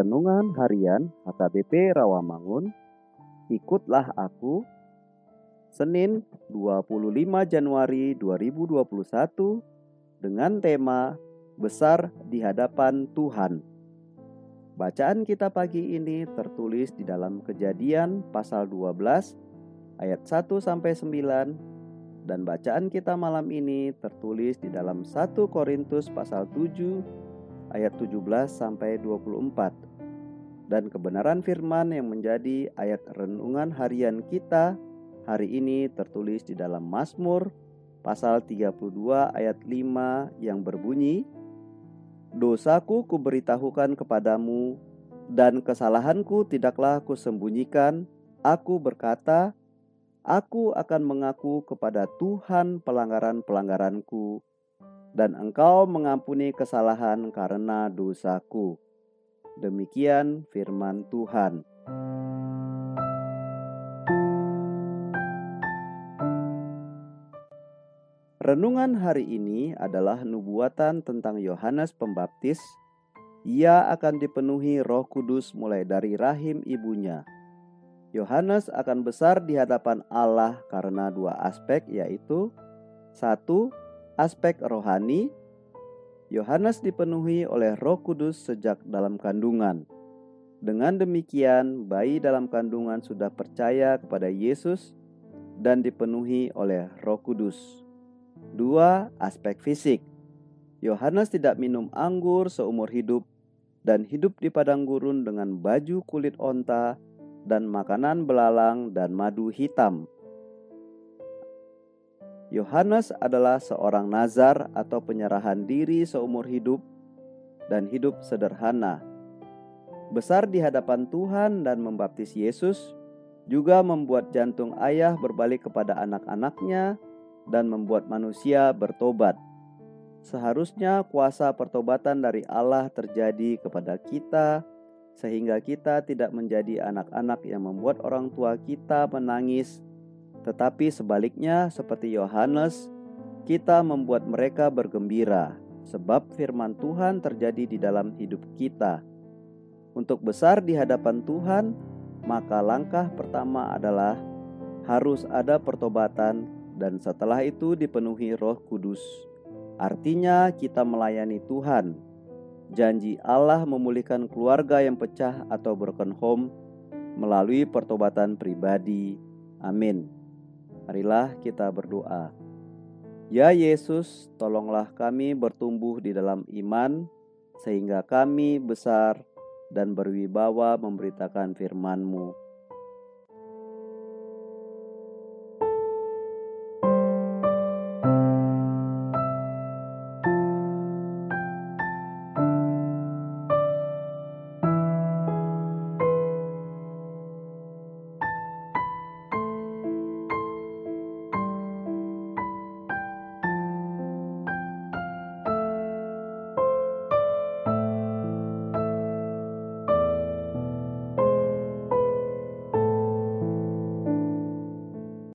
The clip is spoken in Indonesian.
Renungan Harian HKBP Rawamangun Ikutlah Aku Senin 25 Januari 2021 dengan tema Besar di hadapan Tuhan. Bacaan kita pagi ini tertulis di dalam Kejadian pasal 12 ayat 1 sampai 9 dan bacaan kita malam ini tertulis di dalam 1 Korintus pasal 7 ayat 17 sampai 24 dan kebenaran firman yang menjadi ayat renungan harian kita hari ini tertulis di dalam Mazmur pasal 32 ayat 5 yang berbunyi Dosaku kuberitahukan kepadamu dan kesalahanku tidaklah kusembunyikan aku berkata aku akan mengaku kepada Tuhan pelanggaran-pelanggaranku dan engkau mengampuni kesalahan karena dosaku. Demikian firman Tuhan. Renungan hari ini adalah nubuatan tentang Yohanes Pembaptis. Ia akan dipenuhi Roh Kudus mulai dari rahim ibunya. Yohanes akan besar di hadapan Allah karena dua aspek yaitu satu aspek rohani, Yohanes dipenuhi oleh Roh Kudus sejak dalam kandungan. Dengan demikian, bayi dalam kandungan sudah percaya kepada Yesus dan dipenuhi oleh Roh Kudus. Dua, aspek fisik. Yohanes tidak minum anggur seumur hidup dan hidup di padang gurun dengan baju kulit onta dan makanan belalang dan madu hitam. Yohanes adalah seorang nazar atau penyerahan diri seumur hidup dan hidup sederhana. Besar di hadapan Tuhan dan membaptis Yesus juga membuat jantung ayah berbalik kepada anak-anaknya dan membuat manusia bertobat. Seharusnya kuasa pertobatan dari Allah terjadi kepada kita sehingga kita tidak menjadi anak-anak yang membuat orang tua kita menangis tetapi sebaliknya, seperti Yohanes, kita membuat mereka bergembira, sebab firman Tuhan terjadi di dalam hidup kita. Untuk besar di hadapan Tuhan, maka langkah pertama adalah harus ada pertobatan, dan setelah itu dipenuhi Roh Kudus. Artinya, kita melayani Tuhan. Janji Allah memulihkan keluarga yang pecah atau broken home melalui pertobatan pribadi. Amin. Marilah kita berdoa. Ya Yesus, tolonglah kami bertumbuh di dalam iman, sehingga kami besar dan berwibawa memberitakan firman-Mu.